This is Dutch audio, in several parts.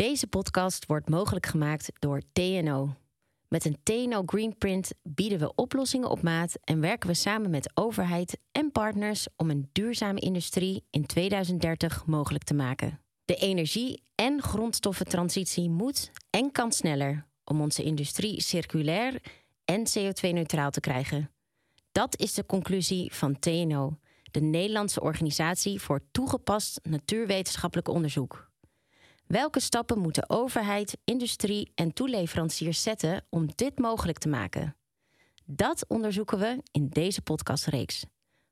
Deze podcast wordt mogelijk gemaakt door TNO. Met een TNO Greenprint bieden we oplossingen op maat en werken we samen met overheid en partners om een duurzame industrie in 2030 mogelijk te maken. De energie- en grondstoffentransitie moet en kan sneller om onze industrie circulair en CO2-neutraal te krijgen. Dat is de conclusie van TNO, de Nederlandse organisatie voor toegepast natuurwetenschappelijk onderzoek. Welke stappen moeten overheid, industrie en toeleveranciers zetten om dit mogelijk te maken? Dat onderzoeken we in deze podcastreeks.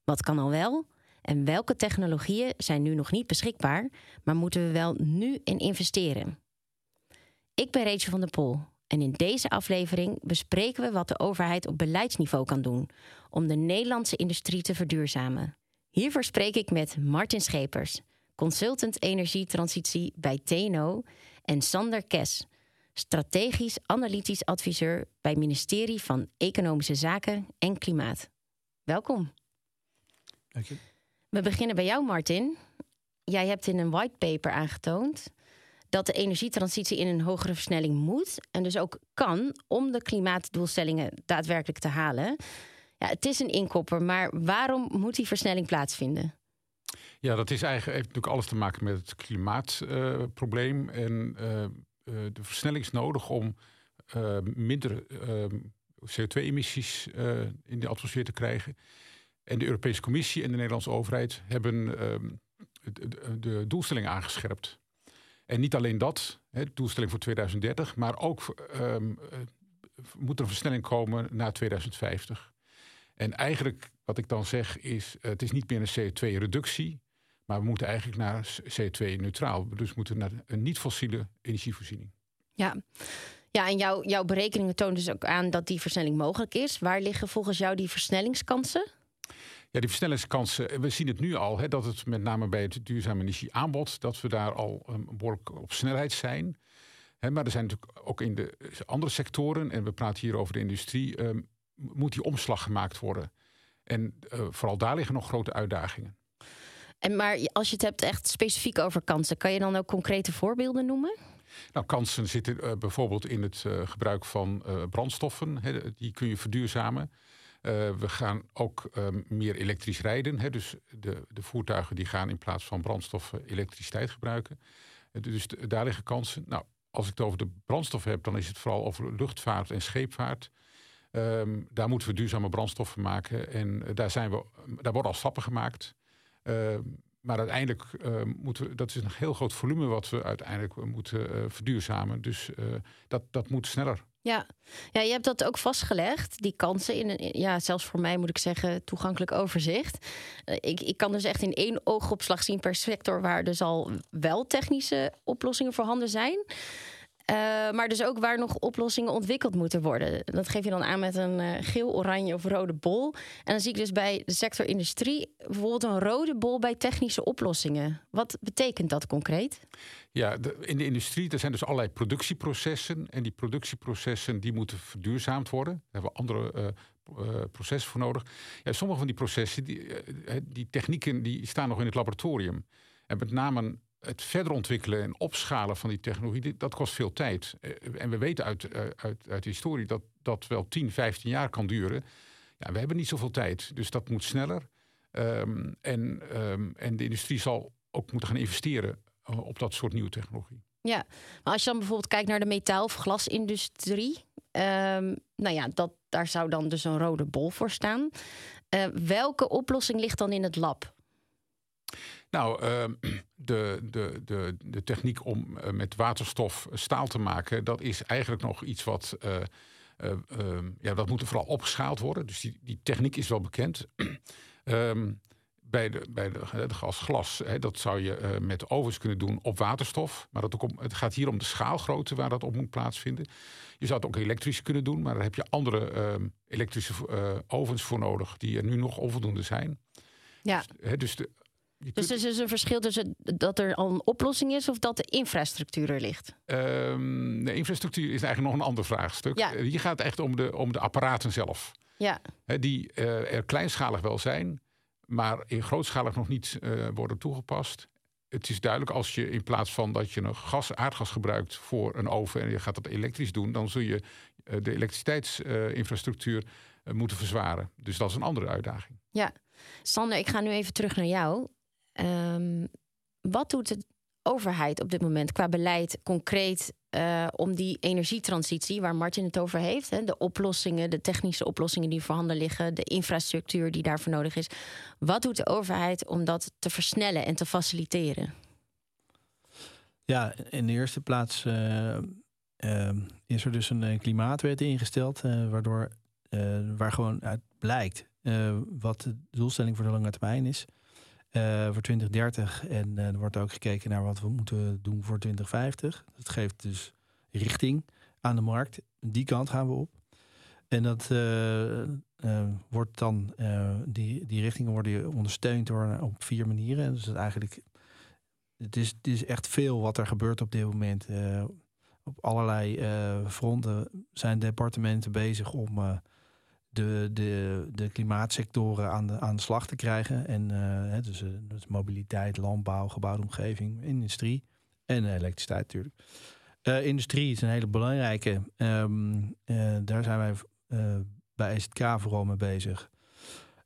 Wat kan al wel en welke technologieën zijn nu nog niet beschikbaar, maar moeten we wel nu in investeren? Ik ben Rachel van der Pol en in deze aflevering bespreken we wat de overheid op beleidsniveau kan doen om de Nederlandse industrie te verduurzamen. Hiervoor spreek ik met Martin Schepers, consultant energietransitie bij TNO, en Sander Kes, strategisch analytisch adviseur bij het ministerie van Economische Zaken en Klimaat. Welkom. Dank je. We beginnen bij jou, Martin. Jij hebt in een whitepaper aangetoond dat de energietransitie in een hogere versnelling moet en dus ook kan om de klimaatdoelstellingen daadwerkelijk te halen. Ja, het is een inkopper, maar waarom moet die versnelling plaatsvinden? Ja, dat is eigenlijk, heeft natuurlijk alles te maken met het klimaatprobleem. en uh, uh, de versnelling is nodig om minder CO2-emissies in de atmosfeer te krijgen. En de Europese Commissie en de Nederlandse overheid hebben de, de doelstelling aangescherpt. En niet alleen dat, hè, doelstelling voor 2030, maar ook um, moet er een versnelling komen naar 2050. En eigenlijk wat ik dan zeg is, het is niet meer een CO2-reductie, maar we moeten eigenlijk naar CO2-neutraal. Dus we moeten naar een niet-fossiele energievoorziening. Ja. Ja, en jouw, jouw berekeningen tonen dus ook aan dat die versnelling mogelijk is. Waar liggen volgens jou die versnellingskansen? Ja, die versnellingskansen, we zien het nu al, hè, dat het met name bij het duurzame energieaanbod, dat we daar al um, behoorlijk op snelheid zijn. Hè, maar er zijn natuurlijk ook in de andere sectoren, en we praten hier over de industrie, um, moet die omslag gemaakt worden. En uh, vooral daar liggen nog grote uitdagingen. En maar als je het hebt echt specifiek over kansen, kan je dan ook concrete voorbeelden noemen? Nou, kansen zitten uh, bijvoorbeeld in het uh, gebruik van brandstoffen. Die kun je verduurzamen. We gaan ook um, meer elektrisch rijden. Dus de, de, voertuigen die gaan in plaats van brandstoffen elektriciteit gebruiken. Dus daar liggen kansen. Nou, als ik het over de brandstof heb, dan is het vooral over luchtvaart en scheepvaart. Um, daar moeten we duurzame brandstoffen maken. En uh, daar, zijn we, daar worden al stappen gemaakt. Ehm, maar uiteindelijk moeten we, dat is een heel groot volume wat we uiteindelijk moeten verduurzamen. Dus dat, dat moet sneller. Ja. ja, je hebt dat ook vastgelegd, die kansen, in ja, zelfs voor mij moet ik zeggen, toegankelijk overzicht. Ik, ik kan dus echt in één oogopslag zien per sector waar dus al wel technische oplossingen voorhanden zijn. Uh, maar dus ook waar nog oplossingen ontwikkeld moeten worden. Dat geef je dan aan met een uh, geel, oranje of rode bol. En dan zie ik dus bij de sector industrie bijvoorbeeld een rode bol bij technische oplossingen. Wat betekent dat concreet? Ja, in de industrie er zijn dus allerlei productieprocessen. En die productieprocessen die moeten verduurzaamd worden. Daar hebben we andere uh, processen voor nodig. Sommige van die processen, die, die technieken, die staan nog in het laboratorium. En met name het verder ontwikkelen en opschalen van die technologie, dat kost veel tijd. Eh, en we weten uit, eh, uit, uit de historie dat dat wel 10, 15 jaar kan duren. Ja, we hebben niet zoveel tijd, dus dat moet sneller. Um, en, um, en de industrie zal ook moeten gaan investeren uh, op dat soort nieuwe technologie. Ja, maar als je dan bijvoorbeeld kijkt naar de metaal- of glasindustrie, um, nou ja, dat, daar zou dan dus een rode bol voor staan. Welke oplossing ligt dan in het lab? Nou, uh, de, de, de, de techniek om uh, met waterstof staal te maken, dat is eigenlijk nog iets wat. Uh, ja, dat moet er vooral opgeschaald worden. Dus die, die techniek is wel bekend. um, bij de, bij de, de gas-glas, dat zou je met ovens kunnen doen op waterstof. Maar dat ook om, het gaat hier om de schaalgrootte waar dat op moet plaatsvinden. Je zou het ook elektrisch kunnen doen, maar daar heb je andere ehm, elektrische ovens voor nodig, die er nu nog onvoldoende zijn. Ja. Dus, dus de, dus er is een verschil tussen dat er al een oplossing is of dat de infrastructuur er ligt? Um, de infrastructuur is eigenlijk nog een ander vraagstuk. Ja. Hier gaat het echt om de, om de apparaten zelf. Ja. He, die uh, er kleinschalig wel zijn, maar in grootschalig nog niet uh, worden toegepast. het is duidelijk als je in plaats van dat je een gas, aardgas gebruikt voor een oven en je gaat dat elektrisch doen, dan zul je de elektriciteitsinfrastructuur moeten verzwaren. Dus dat is een andere uitdaging. Ja, Sander, ik ga nu even terug naar jou. Ehm, wat doet de overheid op dit moment qua beleid concreet uh, om die energietransitie waar Martin het over heeft, hè, de oplossingen, de technische oplossingen die voorhanden liggen, de infrastructuur die daarvoor nodig is. Wat doet de overheid om dat te versnellen en te faciliteren? Ja, in de eerste plaats uh, uh, is er dus een klimaatwet ingesteld, waardoor waar gewoon uit blijkt wat de doelstelling voor de lange termijn is. Uh, voor 2030. En uh, er wordt ook gekeken naar wat we moeten doen voor 2050. Dat geeft dus richting aan de markt. Die kant gaan we op. En dat uh, wordt dan, die, die richtingen worden ondersteund door op vier manieren. Dus het eigenlijk, het is, het is echt veel wat er gebeurt op dit moment. op allerlei fronten zijn departementen bezig om de, de, de klimaatsectoren aan de, aan de slag te krijgen. En uh, dus, uh, dus, mobiliteit, landbouw, gebouwde omgeving, industrie en elektriciteit natuurlijk. Uh, industrie is een hele belangrijke. Um, daar zijn wij bij SK vooral mee bezig.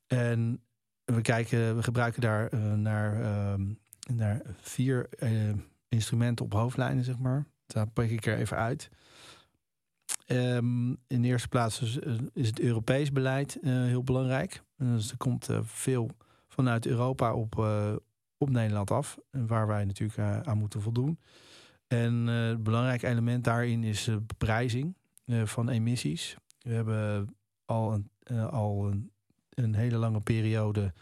En we, kijken, we gebruiken daar naar, ehm, naar vier instrumenten op hoofdlijnen, zeg maar. Daar pak ik er even uit. Um, in de eerste plaats is, eh, het Europees beleid uh, heel belangrijk. Dus er komt veel vanuit Europa op, op Nederland af, waar wij natuurlijk aan moeten voldoen. En het belangrijk element daarin is de beprijzing van emissies. We hebben al een, al een, een, hele lange periode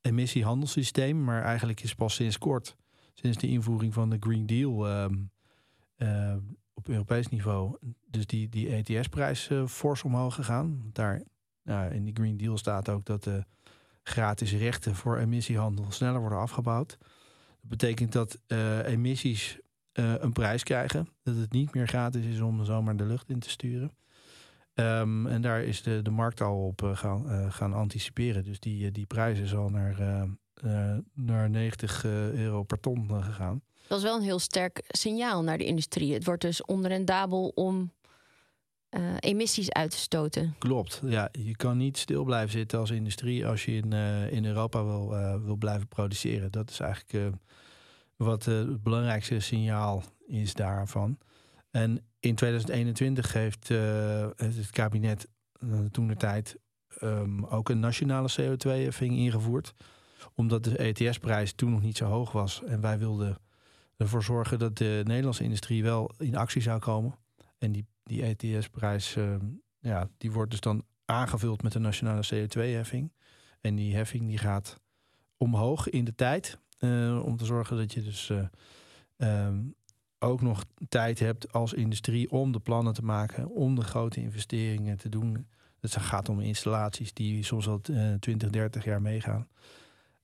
emissiehandelssysteem, maar eigenlijk is pas sinds kort, sinds de invoering van de Green Deal, ehm, op Europees niveau dus die, die ETS-prijs uh, fors omhoog gegaan. Daar in die Green Deal staat ook dat de gratis rechten voor emissiehandel sneller worden afgebouwd. Dat betekent dat uh, emissies uh, een prijs krijgen. Dat het niet meer gratis is om zomaar de lucht in te sturen. Um, en daar is de, de markt al op gaan, gaan anticiperen. Dus die, die prijs is al naar, naar 90 euro per ton gegaan. Dat is wel een heel sterk signaal naar de industrie. Het wordt dus onrendabel om uh, emissies uit te stoten. Klopt, ja. Je kan niet stil blijven zitten als industrie als je in, uh, in Europa wil, uh, wil blijven produceren. Dat is eigenlijk wat het belangrijkste signaal is daarvan. En in 2021 heeft het kabinet toen de tijd um, ook een nationale CO2-heffing ingevoerd. Omdat de ETS-prijs toen nog niet zo hoog was. En wij wilden ervoor zorgen dat de Nederlandse industrie wel in actie zou komen. En die, die ETS-prijs, ehm, ja, die wordt dus dan aangevuld met de nationale CO2-heffing. En die heffing die gaat omhoog in de tijd. Uh, om te zorgen dat je dus uh, um, ook nog tijd hebt als industrie om de plannen te maken, om de grote investeringen te doen. Het gaat om installaties die soms al uh, 20, 30 jaar meegaan.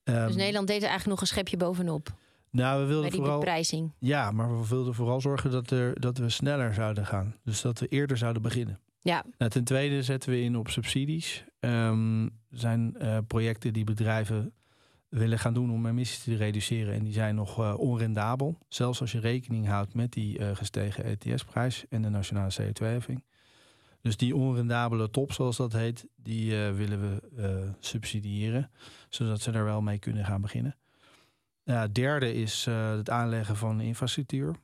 Um, dus Nederland deed er eigenlijk nog een schepje bovenop. Nou, we wilden die vooral. Beprijzing. Ja, maar we wilden vooral zorgen dat, er, dat we sneller zouden gaan. Dus dat we eerder zouden beginnen. Ja. Nou, ten tweede zetten we in op subsidies. Um, er zijn uh, projecten die bedrijven willen gaan doen om emissies te reduceren. En die zijn nog uh, onrendabel. Zelfs als je rekening houdt met die uh, gestegen ETS-prijs en de nationale CO2-heffing. Dus die onrendabele top, zoals dat heet, die willen we subsidiëren. Zodat ze daar wel mee kunnen gaan beginnen. Ja, derde is uh, het aanleggen van infrastructuur.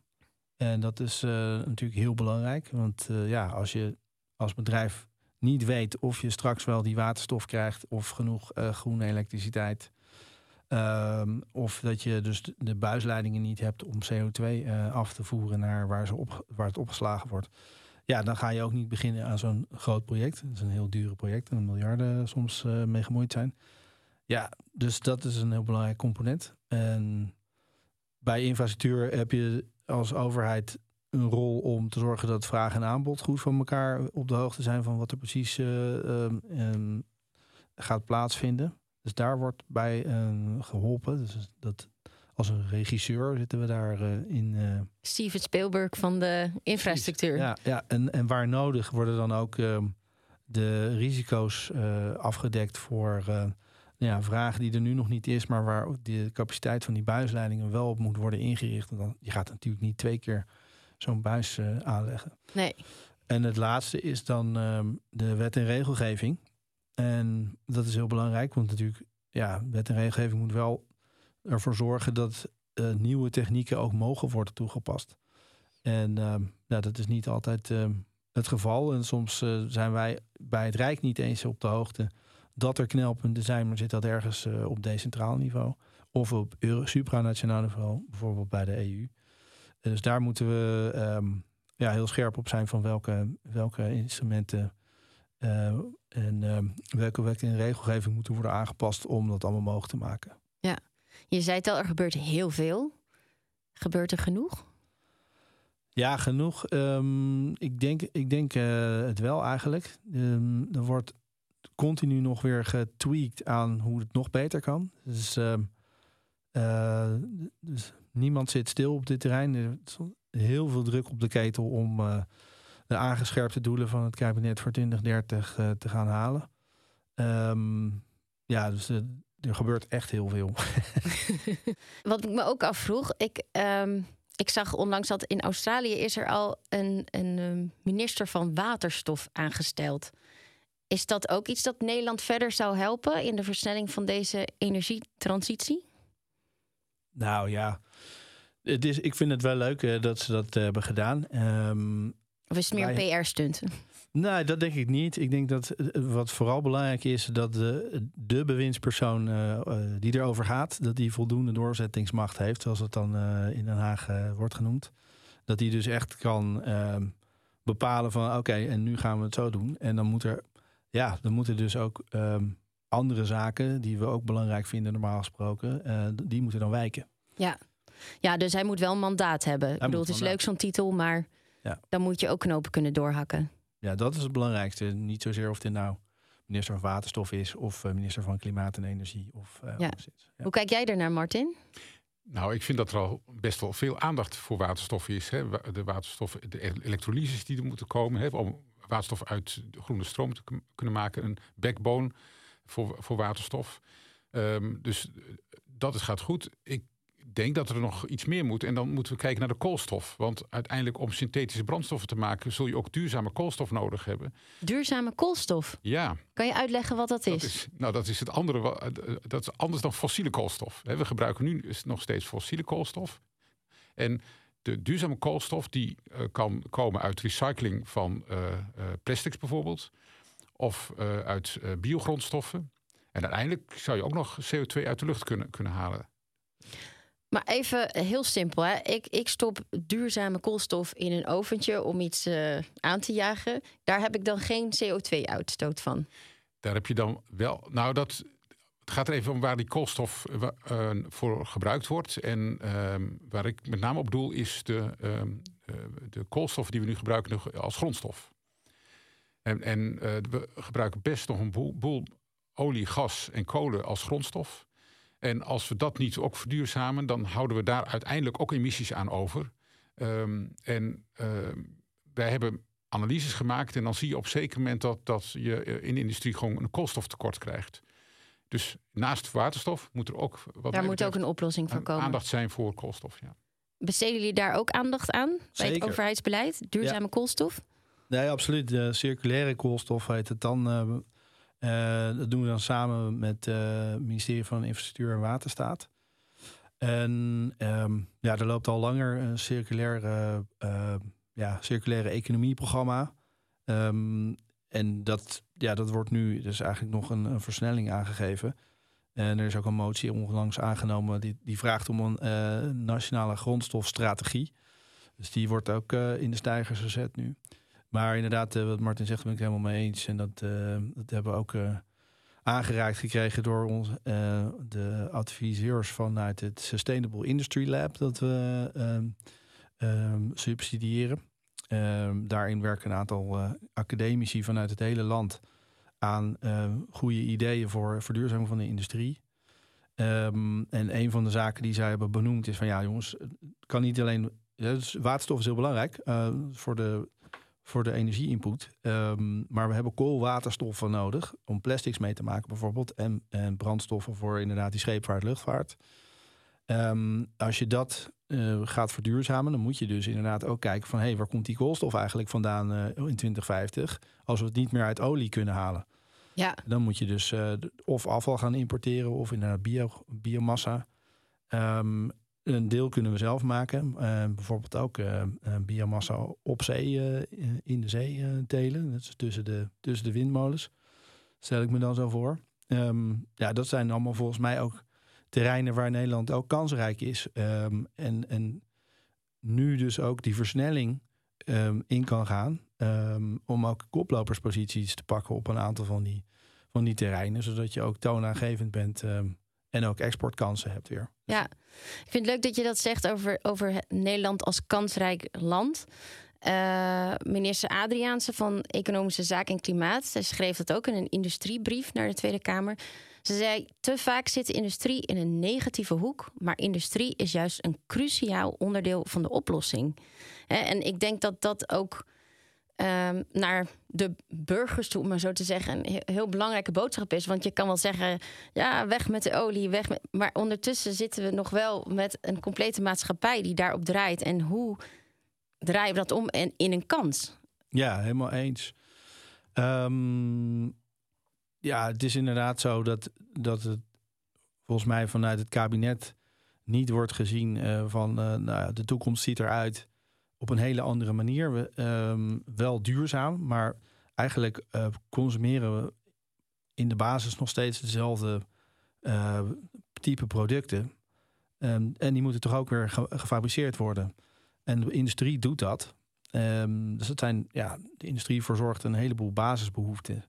En dat is uh, natuurlijk heel belangrijk. Want uh, ja, als je als bedrijf niet weet of je straks wel die waterstof krijgt of genoeg groene elektriciteit. Um, of dat je dus de buisleidingen niet hebt om CO2 af te voeren naar waar, ze op, waar het opgeslagen wordt. Ja, dan ga je ook niet beginnen aan zo'n groot project. Het is een heel dure project en miljarden soms mee gemoeid zijn. Ja, dus dat is een heel belangrijk component. En bij infrastructuur heb je als overheid een rol om te zorgen dat vraag en aanbod goed van elkaar op de hoogte zijn van wat er precies uh, um, gaat plaatsvinden. Dus daar wordt bij uh, geholpen. Dus dat als een regisseur zitten we daar uh, in. Steven Spielberg van de infrastructuur. Ja, ja en, en waar nodig worden dan ook ehm, de risico's afgedekt voor ja, vraag die er nu nog niet is, maar waar de capaciteit van die buisleidingen wel op moet worden ingericht. En dan, je gaat natuurlijk niet twee keer zo'n buis uh, aanleggen. Nee. En het laatste is dan um, de wet en regelgeving. En dat is heel belangrijk, want natuurlijk, ja, wet en regelgeving moet wel ervoor zorgen dat uh, nieuwe technieken ook mogen worden toegepast. En ja, dat is niet altijd uh, het geval. En soms uh, zijn wij bij het Rijk niet eens op de hoogte dat er knelpunten zijn, maar zit dat ergens op decentraal niveau of op supranationaal niveau, bijvoorbeeld bij de EU. dus daar moeten we um, ja, heel scherp op zijn van welke, welke instrumenten en ehm, welke wet en regelgeving moeten worden aangepast om dat allemaal mogelijk te maken. Ja, je zei het al, er gebeurt heel veel. Gebeurt er genoeg? Ja, genoeg. Um, ik denk, ik denk uh, het wel eigenlijk. Um, er wordt continu nog weer getweakt aan hoe het nog beter kan. Dus, uh, dus niemand zit stil op dit terrein. Er is heel veel druk op de ketel om uh, de aangescherpte doelen van het kabinet voor 2030 te gaan halen. Um, ja, dus er gebeurt echt heel veel. Wat ik me ook afvroeg, ik, um, ik zag onlangs dat in Australië is er al een, een minister van waterstof aangesteld. Is dat ook iets dat Nederland verder zou helpen in de versnelling van deze energietransitie? Nou ja, het is, ik vind het wel leuk uh, dat ze dat uh, hebben gedaan. Um, of is het meer PR-stunt? Nee, dat denk ik niet. Ik denk dat wat vooral belangrijk is, dat de, de bewindspersoon uh, die erover gaat, dat die voldoende doorzettingsmacht heeft, zoals het dan in Den Haag wordt genoemd. Dat die dus echt kan ehm, bepalen van oké, en nu gaan we het zo doen. En dan moet er, ja, dan moeten dus ook um, andere zaken die we ook belangrijk vinden, normaal gesproken, die moeten dan wijken. Ja. ja, dus hij moet wel een mandaat hebben. Hij ik bedoel, het is leuk zo'n titel, maar ja. dan moet je ook knopen kunnen doorhakken. Ja, dat is het belangrijkste. Niet zozeer of dit nou minister van Waterstof is of uh, minister van Klimaat en Energie. Of, uh, ja. ja. Hoe kijk jij ernaar, Martin? Nou, ik vind dat er al best wel veel aandacht voor waterstof is. Hè. De waterstof, de e-, elektrolyses die er moeten komen hè, om waterstof uit groene stroom te kunnen maken. Een backbone voor, voor waterstof. Um, dus dat is, gaat goed. Ik denk dat er nog iets meer moet. En dan moeten we kijken naar de koolstof. Want uiteindelijk om synthetische brandstoffen te maken... zul je ook duurzame koolstof nodig hebben. Duurzame koolstof? Ja. Kan je uitleggen wat dat is? Dat is nou, dat is het andere. Eh, dat is anders dan fossiele koolstof. We gebruiken nu nog steeds fossiele koolstof. En de duurzame koolstof die uh, kan komen uit recycling van uh, uh, plastics bijvoorbeeld. Of uit biogrondstoffen. En uiteindelijk zou je ook nog CO2 uit de lucht kunnen, kunnen halen. Maar even heel simpel. Hè? Ik, ik stop duurzame koolstof in een oventje om iets aan te jagen. Daar heb ik dan geen CO2-uitstoot van. Daar heb je dan wel. Nou, dat, het gaat er even om waar die koolstof uh, voor gebruikt wordt. En uh, waar ik met name op doel is de, ehm, de koolstof die we nu gebruiken als grondstof. En, en we gebruiken best nog een boel, olie, gas en kolen als grondstof. En als we dat niet ook verduurzamen, dan houden we daar uiteindelijk ook emissies aan over. Um, en wij hebben analyses gemaakt en dan zie je op zeker moment dat, dat je in de industrie gewoon een koolstoftekort krijgt. Dus naast waterstof moet er ook wat daar moet ook een oplossing voor komen. Aandacht zijn voor koolstof. Ja. Besteden jullie daar ook aandacht aan bij het overheidsbeleid? Duurzame ja. koolstof? Nee, absoluut. De circulaire koolstof heet het dan. Uh, uh, dat doen we dan samen met uh, het ministerie van Infrastructuur en Waterstaat. En um, ja, er loopt al langer een circulaire, uh, ja, circulaire economieprogramma. Um, en dat, ja, dat wordt nu dus eigenlijk nog een, versnelling aangegeven. En er is ook een motie onlangs aangenomen die, die vraagt om een nationale grondstofstrategie. Dus die wordt ook in de stijgers gezet nu. Maar inderdaad, uh, wat Martin zegt, ben ik helemaal mee eens. En dat, dat hebben we ook aangereikt gekregen door ons, de adviseurs vanuit het Sustainable Industry Lab dat we subsidiëren. Ehm, daarin werken een aantal academici vanuit het hele land aan goede ideeën voor verduurzaming van de industrie. en een van de zaken die zij hebben benoemd is van ja jongens, het kan niet alleen. Dus waterstof is heel belangrijk voor de voor de energie-input. Ehm, maar we hebben koolwaterstoffen nodig om plastics mee te maken, bijvoorbeeld. En, en brandstoffen voor inderdaad die scheepvaart, luchtvaart. Ehm, als je dat uh, gaat verduurzamen, dan moet je dus inderdaad ook kijken van hé, hey, waar komt die koolstof eigenlijk vandaan uh, in 2050? Als we het niet meer uit olie kunnen halen. Ja. Dan moet je dus uh, of afval gaan importeren of inderdaad bio, biomassa. Um, een deel kunnen we zelf maken. bijvoorbeeld ook biomassa op zee, in de zee telen. Dat is tussen de, tussen de windmolens. Stel ik me dan zo voor. Um, ja, dat zijn allemaal volgens mij ook terreinen waar Nederland ook kansrijk is. Um, en, en nu dus ook die versnelling um, in kan gaan. Um, om ook koplopersposities te pakken op een aantal van die, van die terreinen. Zodat je ook toonaangevend bent en ook exportkansen hebt weer. Ja, ik vind het leuk dat je dat zegt over, over Nederland als kansrijk land. Uh, minister Adriaanse van Economische Zaken en Klimaat. Zij schreef dat ook in een industriebrief naar de Tweede Kamer. Ze zei: Te vaak zit de industrie in een negatieve hoek, maar industrie is juist een cruciaal onderdeel van de oplossing. En ik denk dat dat ook um, naar de burgers toe, om maar zo te zeggen, een heel belangrijke boodschap is. Want je kan wel zeggen: ja, weg met de olie, weg met. Maar ondertussen zitten we nog wel met een complete maatschappij die daarop draait. En hoe draaien we dat om en in een kans? Ja, helemaal eens. Um, ja, het is inderdaad zo dat, dat het volgens mij vanuit het kabinet niet wordt gezien uh, van uh, nou, de toekomst ziet eruit op een hele andere manier. We, um, wel duurzaam, maar eigenlijk uh, consumeren we in de basis nog steeds dezelfde type producten. Um, en die moeten toch ook weer ge gefabriceerd worden. En de industrie doet dat. Um, dus het zijn, ja, de industrie verzorgt een heleboel basisbehoeften.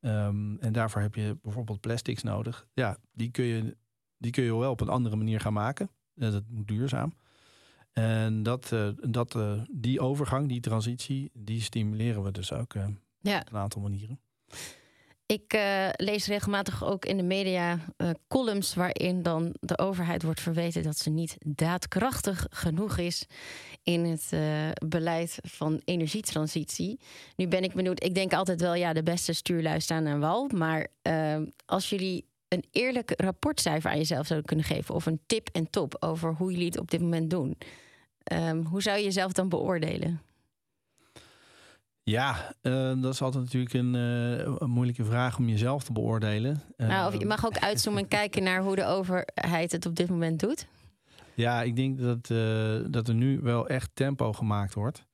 Um, en daarvoor heb je bijvoorbeeld plastics nodig. Ja, die kun je, die kun je wel op een andere manier gaan maken. Dat moet duurzaam. En dat, uh, dat, uh, die overgang, die transitie, die stimuleren we dus ook uh, ja. op een aantal manieren. Ik uh, lees regelmatig ook in de media uh, columns waarin dan de overheid wordt verweten dat ze niet daadkrachtig genoeg is in het uh, beleid van energietransitie. Nu ben ik benieuwd, ik denk altijd wel, ja, de beste stuurlui staan aan wal. Maar als jullie een eerlijk rapportcijfer aan jezelf zouden kunnen geven, of een tip en top over hoe jullie het op dit moment doen, um, hoe zou je jezelf dan beoordelen? Ja, uh, dat is altijd natuurlijk een, uh, een, moeilijke vraag om jezelf te beoordelen. Nou, of je mag ook uitzoomen en kijken naar hoe de overheid het op dit moment doet. Ja, ik denk dat, dat er nu wel echt tempo gemaakt wordt.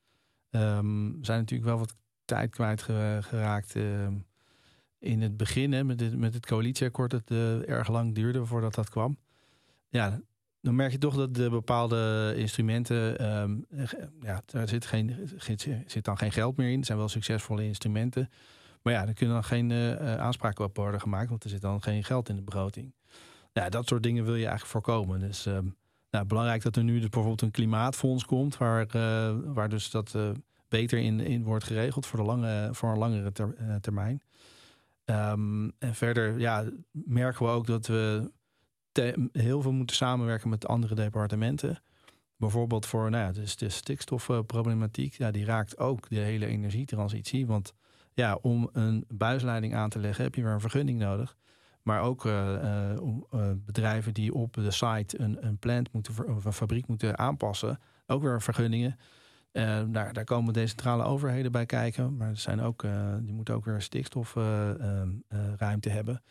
Um, we zijn natuurlijk wel wat tijd kwijtgeraakt in het begin hè, met, dit, met het coalitieakkoord dat erg lang duurde voordat dat kwam. Ja, dan merk je toch dat de bepaalde instrumenten, um, ja, daar zit, geen, zit dan geen geld meer in. Het zijn wel succesvolle instrumenten. Maar ja, er kunnen dan geen uh, aanspraken op worden gemaakt, want er zit dan geen geld in de begroting. Ja, dat soort dingen wil je eigenlijk voorkomen. Dus um, nou, belangrijk dat er nu dus bijvoorbeeld een klimaatfonds komt, waar, uh, waar dus dat beter in, in wordt geregeld voor, de lange, voor een langere ter, termijn. Um, en verder ja, merken we ook dat we heel veel moeten samenwerken met andere departementen. Bijvoorbeeld voor nou dus de stikstofproblematiek. Ja, die raakt ook de hele energietransitie. Want ja, om een buisleiding aan te leggen heb je weer een vergunning nodig. Maar ook uh, uh, bedrijven die op de site een, een plant moeten of een fabriek moeten aanpassen. Ook weer vergunningen. daar, daar komen decentrale overheden bij kijken. Maar zijn ook, die moeten ook weer stikstofruimte hebben.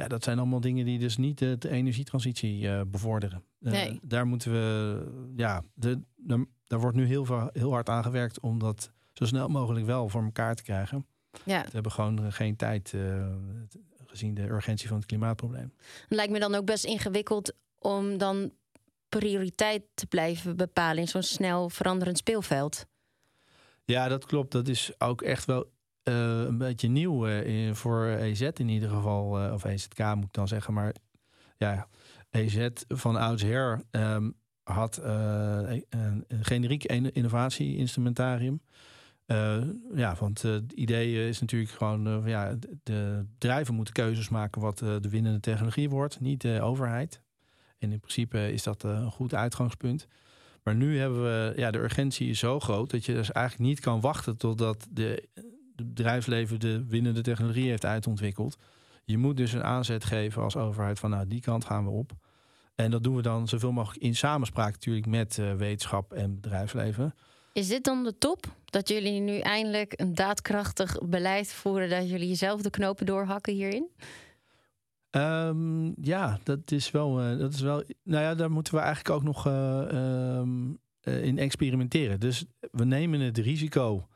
Ja, dat zijn allemaal dingen die dus niet de, de energietransitie uh, bevorderen. Uh, nee. Daar moeten we, ja, de, de, daar wordt nu heel, veel, heel hard aan gewerkt om dat zo snel mogelijk wel voor elkaar te krijgen. Ja. We hebben gewoon geen tijd uh, gezien de urgentie van het klimaatprobleem. Het lijkt me dan ook best ingewikkeld om dan prioriteit te blijven bepalen in zo'n snel veranderend speelveld. Ja, dat klopt. Dat is ook echt wel een beetje nieuw uh, voor EZ in ieder geval. Uh, of EZK moet ik dan zeggen. Maar ja, EZ van oudsher um, had een, een, generiek innovatie-instrumentarium. ja, want het idee is natuurlijk gewoon... ja, de bedrijven moeten keuzes maken wat de winnende technologie wordt. Niet de overheid. En in principe is dat een goed uitgangspunt. Maar nu hebben we, ja, de urgentie is zo groot dat je dus eigenlijk niet kan wachten totdat de, bedrijfsleven de winnende technologie heeft uitontwikkeld. Je moet dus een aanzet geven als overheid van nou, die kant gaan we op. En dat doen we dan zoveel mogelijk in samenspraak natuurlijk met uh, wetenschap en bedrijfsleven. Is dit dan de top? Dat jullie nu eindelijk een daadkrachtig beleid voeren, dat jullie jezelf de knopen doorhakken hierin? Um, ja, dat is wel. Uh, dat is wel. Nou ja, daar moeten we eigenlijk ook nog uh, um, uh, in experimenteren. Dus we nemen het risico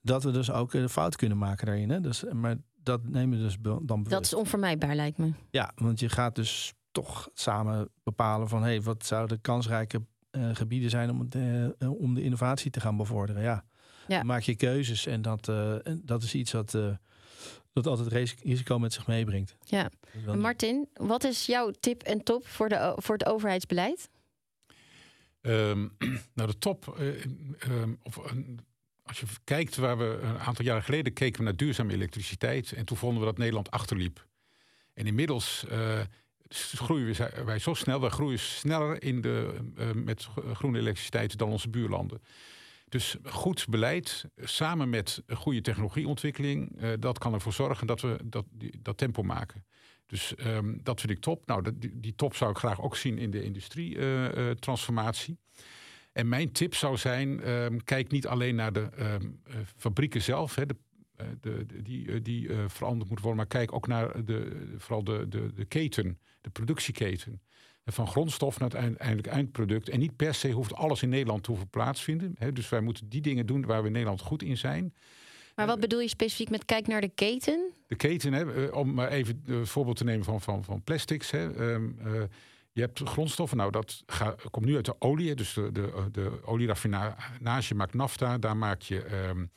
dat we dus ook een fout kunnen maken daarin. Hè? Dus, maar dat nemen we dus dan bewust. Dat is onvermijdbaar, lijkt me. Ja, want je gaat dus toch samen bepalen van... hé, hey, wat zouden kansrijke gebieden zijn om, het, om de innovatie te gaan bevorderen. Ja, ja. Dan maak je keuzes en dat, dat is iets wat dat altijd risico met zich meebrengt. Ja. Martin, wat is jouw tip en top voor, de, voor het overheidsbeleid? Um, nou, de top. Uh, um, of, als je kijkt waar we een aantal jaren geleden keken we naar duurzame elektriciteit. En toen vonden we dat Nederland achterliep. En inmiddels uh, groeien wij zo snel. Wij groeien sneller in de, met groene elektriciteit dan onze buurlanden. Dus goed beleid samen met goede technologieontwikkeling, uh, dat kan ervoor zorgen dat we dat, dat tempo maken. Dus um, dat vind ik top. Nou, die, die, top zou ik graag ook zien in de industrietransformatie. Uh, en mijn tip zou zijn: um, kijk niet alleen naar de um, fabrieken zelf, hè, de, de, de, die, die veranderd moeten worden, maar kijk ook naar de, vooral de, de, de keten, de productieketen van grondstof naar het uiteindelijk eindproduct. En niet per se hoeft alles in Nederland te hoeven plaatsvinden. dus wij moeten die dingen doen waar we in Nederland goed in zijn. Maar wat bedoel je specifiek met kijk naar de keten? De keten, hè, eh, om maar even een voorbeeld te nemen van, van, van plastics. Hè. Ehm, eh, je hebt grondstoffen, nou dat komt nu uit de olie. Dus de, de, de olieraffinage maakt nafta. Daar maak je um,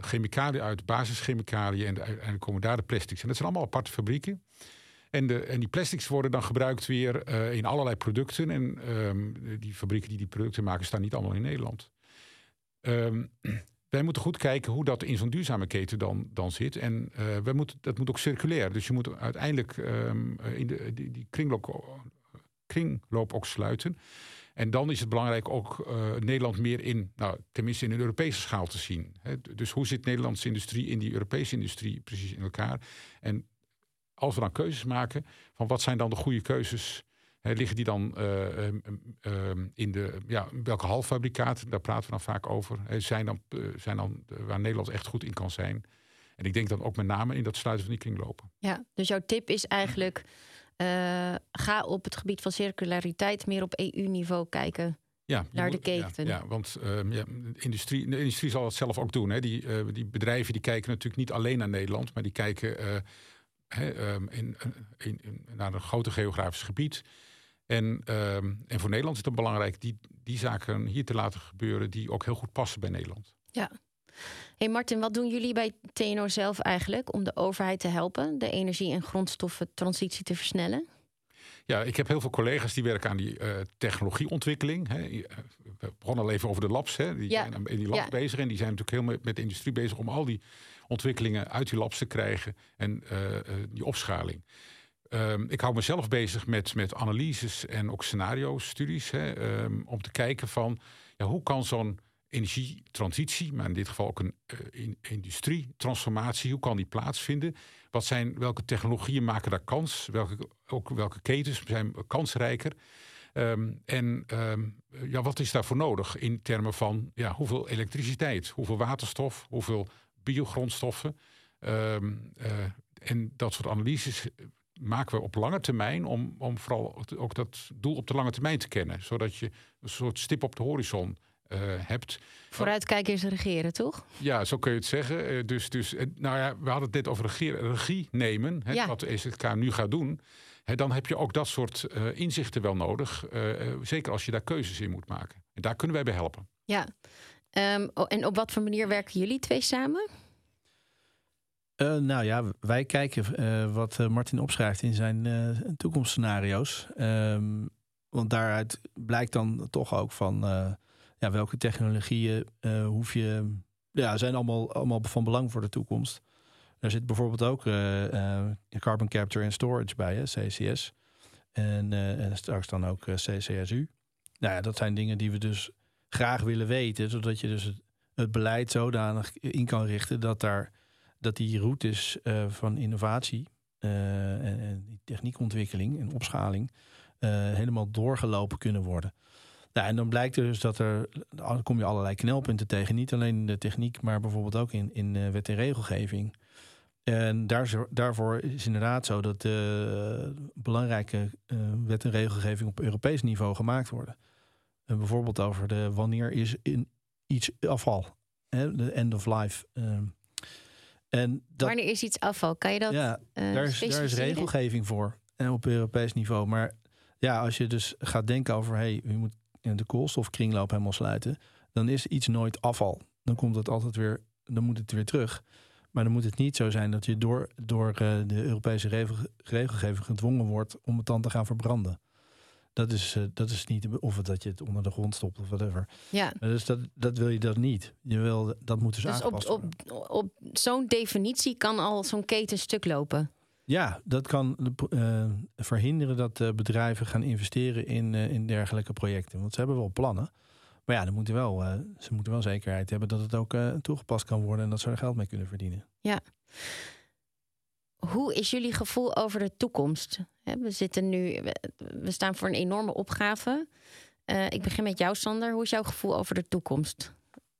chemicaliën uit, basischemicaliën. En uiteindelijk komen daar de plastics. En dat zijn allemaal aparte fabrieken. En, de, en die plastics worden dan gebruikt weer uh, in allerlei producten. En um, die fabrieken die die producten maken, staan niet allemaal in Nederland. Um, wij moeten goed kijken hoe dat in zo'n duurzame keten dan, dan zit. En uh, moeten, dat moet ook circulair. Dus je moet uiteindelijk um, in de, die, kringloop, kringloop ook sluiten. En dan is het belangrijk ook Nederland meer in, nou, tenminste in een Europese schaal te zien. Dus hoe zit Nederlandse industrie in die Europese industrie precies in elkaar? En als we dan keuzes maken, van wat zijn dan de goede keuzes? Liggen die dan uh, uh, uh, in de, ja, welke halffabrikaten? Daar praten we dan vaak over. zijn dan, eh, zijn dan waar Nederland echt goed in kan zijn. En ik denk dan ook met name in dat sluiten van die kringlopen. Ja, dus jouw tip is eigenlijk, ga op het gebied van circulariteit meer op EU-niveau kijken. Ja, naar de keten. Ja, ja want ehm, ja, de, industrie, de industrie zal het zelf ook doen. Hè. Die, die bedrijven die kijken natuurlijk niet alleen naar Nederland, maar die kijken Ehm, in, in, in, naar een groter geografisch gebied. En, um, en voor Nederland is het belangrijk die, die zaken hier te laten gebeuren die ook heel goed passen bij Nederland. Ja. Hey Martin, wat doen jullie bij TNO zelf eigenlijk om de overheid te helpen de energie- en grondstoffentransitie te versnellen? Ja, ik heb heel veel collega's die werken aan die uh, technologieontwikkeling. Hè. Eh, we begonnen al even over de labs. Hè. Die ja. zijn in die labs ja. bezig en die zijn natuurlijk heel met, de industrie bezig om al die ontwikkelingen uit die labs te krijgen en uh, die opschaling. Um, ik hou mezelf bezig met, met analyses en ook scenario-studies. Um, om te kijken van ja, hoe kan zo'n energietransitie, maar in dit geval ook een uh, in, industrietransformatie, hoe kan die plaatsvinden? Wat zijn, welke technologieën maken daar kans? Welke, ook welke ketens zijn kansrijker? Um, en ja, wat is daarvoor nodig in termen van ja, hoeveel elektriciteit, hoeveel waterstof, hoeveel biogrondstoffen. Um, en dat soort analyses maken we op lange termijn om, om vooral ook dat doel op de lange termijn te kennen. Zodat je een soort stip op de horizon uh, hebt. Vooruitkijken is regeren, toch? Ja, zo kun je het zeggen. Uh, dus, dus nou ja, we hadden het net over regeren, regie nemen, hè, ja. wat de EZK nu gaat doen. Hè, dan heb je ook dat soort uh, inzichten wel nodig. zeker als je daar keuzes in moet maken. En daar kunnen wij bij helpen. Ja, Um, en op wat voor manier werken jullie twee samen? Uh, nou ja, wij kijken uh, wat Martin opschrijft in zijn toekomstscenario's. Um, want daaruit blijkt dan toch ook van ja, welke technologieën hoef je. Ja, zijn allemaal, allemaal van belang voor de toekomst. Er zit bijvoorbeeld ook carbon capture en storage bij, hè, CCS. En, en straks dan ook CCSU. nou ja, dat zijn dingen die we dus graag willen weten, zodat je dus het, het beleid zodanig in kan richten dat, daar, dat die routes uh, van innovatie uh, en, en techniekontwikkeling en opschaling uh, helemaal doorgelopen kunnen worden. Nou, en dan blijkt dus dat er, dan kom je allerlei knelpunten tegen. Niet alleen in de techniek, maar bijvoorbeeld ook in, in wet en regelgeving. En daar, daarvoor is inderdaad zo dat uh, belangrijke wet en regelgeving op Europees niveau gemaakt worden. En bijvoorbeeld over de wanneer is in iets afval, hè, de end of life. Uh, en dat, wanneer is iets afval? Kan je dat? Ja, daar, is, daar is regelgeving voor en op Europees niveau. Maar ja, als je dus gaat denken over, hey, je moet de koolstofkringloop helemaal sluiten, dan is iets nooit afval. Dan komt het altijd weer, dan moet het weer terug. Maar dan moet het niet zo zijn dat je door, door uh, de Europese regel, regelgeving gedwongen wordt om het dan te gaan verbranden. Dat is, uh, dat is niet, of dat je het onder de grond stopt of whatever. Ja. Dus dat, dat wil je dat niet. Je wil, dat moet dus, dus aangepast op, op, op zo'n definitie kan al zo'n keten stuk lopen. Ja, dat kan uh, verhinderen dat bedrijven gaan investeren in, in dergelijke projecten. Want ze hebben wel plannen. Maar ja, dan moeten wel, uh, ze moeten wel zekerheid hebben dat het ook toegepast kan worden en dat ze er geld mee kunnen verdienen. Ja. Hoe is jullie gevoel over de toekomst? We zitten nu, we staan voor een enorme opgave. Uh, ik begin met jou, Sander. Hoe is jouw gevoel over de toekomst?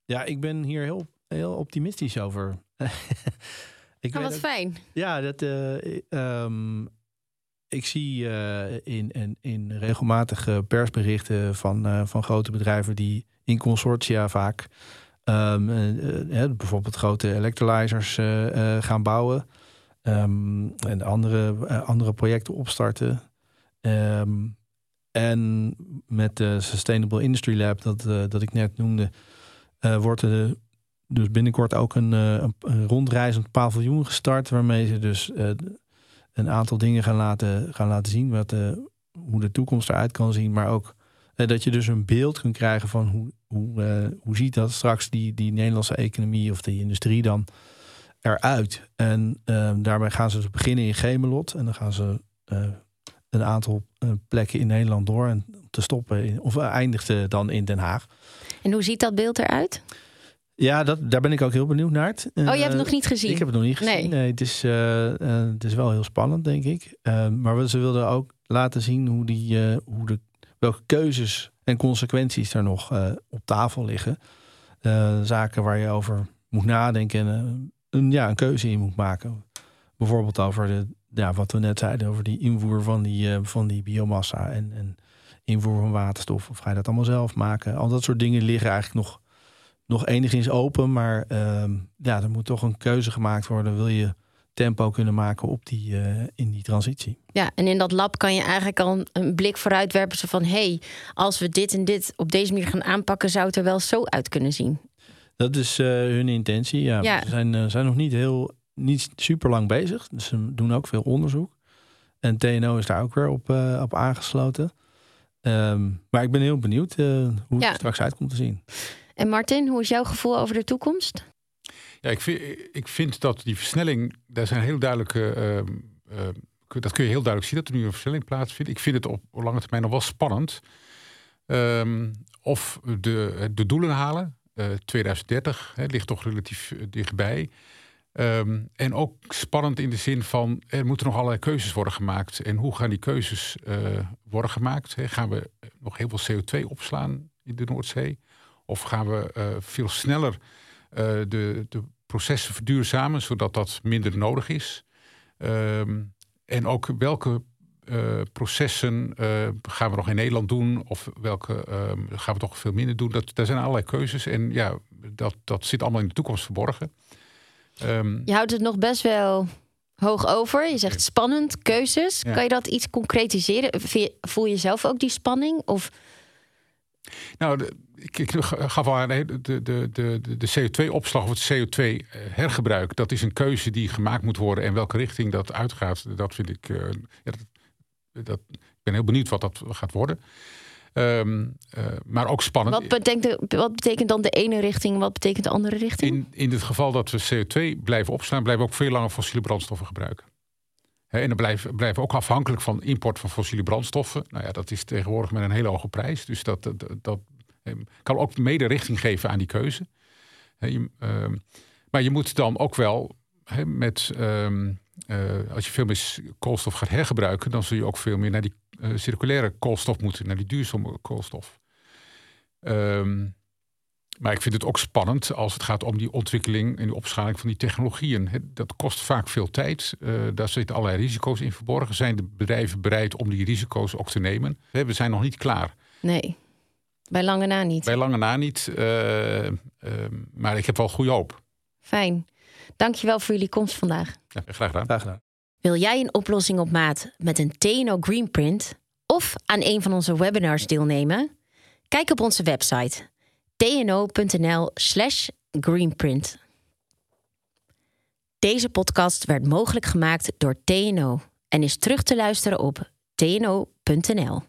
Ja, ik ben hier heel, heel optimistisch over. ik nou, wat fijn. Ja, dat, um, ik zie uh, in, in, in, regelmatige persberichten van, van grote bedrijven die in consortia vaak um, uh, bijvoorbeeld grote electrolyzers gaan bouwen um, en andere, andere projecten opstarten. Um, en met de Sustainable Industry Lab, dat, dat ik net noemde, wordt er dus binnenkort ook een, een, rondreizend paviljoen gestart, waarmee ze dus een aantal dingen gaan laten, gaan laten zien. Wat, hoe de toekomst eruit kan zien. Maar ook dat je dus een beeld kunt krijgen van hoe, hoe, hoe ziet dat straks die, die Nederlandse economie of die industrie dan eruit. En daarbij gaan ze dus beginnen in Gemelot. En dan gaan ze een aantal plekken in Nederland door. En te stoppen in, of eindigt dan in Den Haag. En hoe ziet dat beeld eruit? Ja, dat, daar ben ik ook heel benieuwd naar. oh, je hebt het nog niet gezien? Ik heb het nog niet gezien. Nee, het, is, het is wel heel spannend, denk ik. Uh, maar ze wilden ook laten zien hoe die, hoe de, welke keuzes en consequenties er nog op tafel liggen. zaken waar je over moet nadenken en een, ja, een keuze in moet maken. Bijvoorbeeld over de, ja, wat we net zeiden, over die invoer van die, van die biomassa en, en invoer van waterstof. Of ga je dat allemaal zelf maken? Al dat soort dingen liggen eigenlijk nog nog enigszins open. Maar uh, ja, er moet toch een keuze gemaakt worden. Wil je tempo kunnen maken op die, uh, in die transitie. Ja, en in dat lab kan je eigenlijk al een blik vooruit werpen. Zo van, hey, als we dit en dit op deze manier gaan aanpakken... zou het er wel zo uit kunnen zien. Dat is uh, hun intentie, ja. ja. Ze zijn, uh, zijn nog niet heel, niet super lang bezig. Dus ze doen ook veel onderzoek. En TNO is daar ook weer op, op aangesloten. Um, maar ik ben heel benieuwd hoe het ja. straks uit komt te zien. En Martin, hoe is jouw gevoel over de toekomst? Ja, ik vind, ik vind dat die versnelling, daar zijn heel duidelijke. Uh, dat kun je heel duidelijk zien dat er nu een versnelling plaatsvindt. Ik vind het op lange termijn nog wel spannend. Um, of de, de doelen halen. Uh, 2030 hè, ligt toch relatief eh, dichtbij. Um, en ook spannend in de zin van er moeten nog allerlei keuzes worden gemaakt. En hoe gaan die keuzes uh, worden gemaakt? Gaan we nog heel veel CO2 opslaan in de Noordzee? Of gaan we veel sneller de, de processen verduurzamen, zodat dat minder nodig is? Um, en ook welke processen gaan we nog in Nederland doen? Of welke um, gaan we toch veel minder doen? Dat, daar zijn allerlei keuzes. En ja, dat, dat zit allemaal in de toekomst verborgen. Um, je houdt het nog best wel hoog over. Je zegt spannend, keuzes. Ja. Kan je dat iets concretiseren? Voel je zelf ook die spanning? Of... Nou, de, ik, ik gaf al aan, de, de, de, de CO2-opslag of het CO2-hergebruik, dat is een keuze die gemaakt moet worden. En welke richting dat uitgaat, dat vind ik. Uh, ja, dat, dat, ik ben heel benieuwd wat dat gaat worden. Um, uh, maar ook spannend. Wat betekent, wat betekent dan de ene richting, wat betekent de andere richting? In, in het geval dat we CO2 blijven opslaan, blijven we ook veel langer fossiele brandstoffen gebruiken. en dan blijven, blijven we ook afhankelijk van import van fossiele brandstoffen. Nou ja, dat is tegenwoordig met een hele hoge prijs. Dus dat, dat, dat kan ook mede richting geven aan die keuze. Ehm, maar je moet dan ook wel met, ehm, eh, als je veel meer koolstof gaat hergebruiken, dan zul je ook veel meer naar die uh, circulaire koolstof moeten, naar die duurzame koolstof. Ehm, maar ik vind het ook spannend als het gaat om die ontwikkeling en de opschaling van die technologieën. Dat kost vaak veel tijd. Uh, daar zitten allerlei risico's in verborgen. Zijn de bedrijven bereid om die risico's ook te nemen? We zijn nog niet klaar. Nee, bij lange na niet. Bij lange na niet. maar ik heb wel goede hoop. Fijn. Dankjewel voor jullie komst vandaag. Ja, graag gedaan. Graag gedaan. Wil jij een oplossing op maat met een TNO Greenprint of aan een van onze webinars deelnemen? Kijk op onze website tno.nl/slash greenprint. Deze podcast werd mogelijk gemaakt door TNO en is terug te luisteren op tno.nl.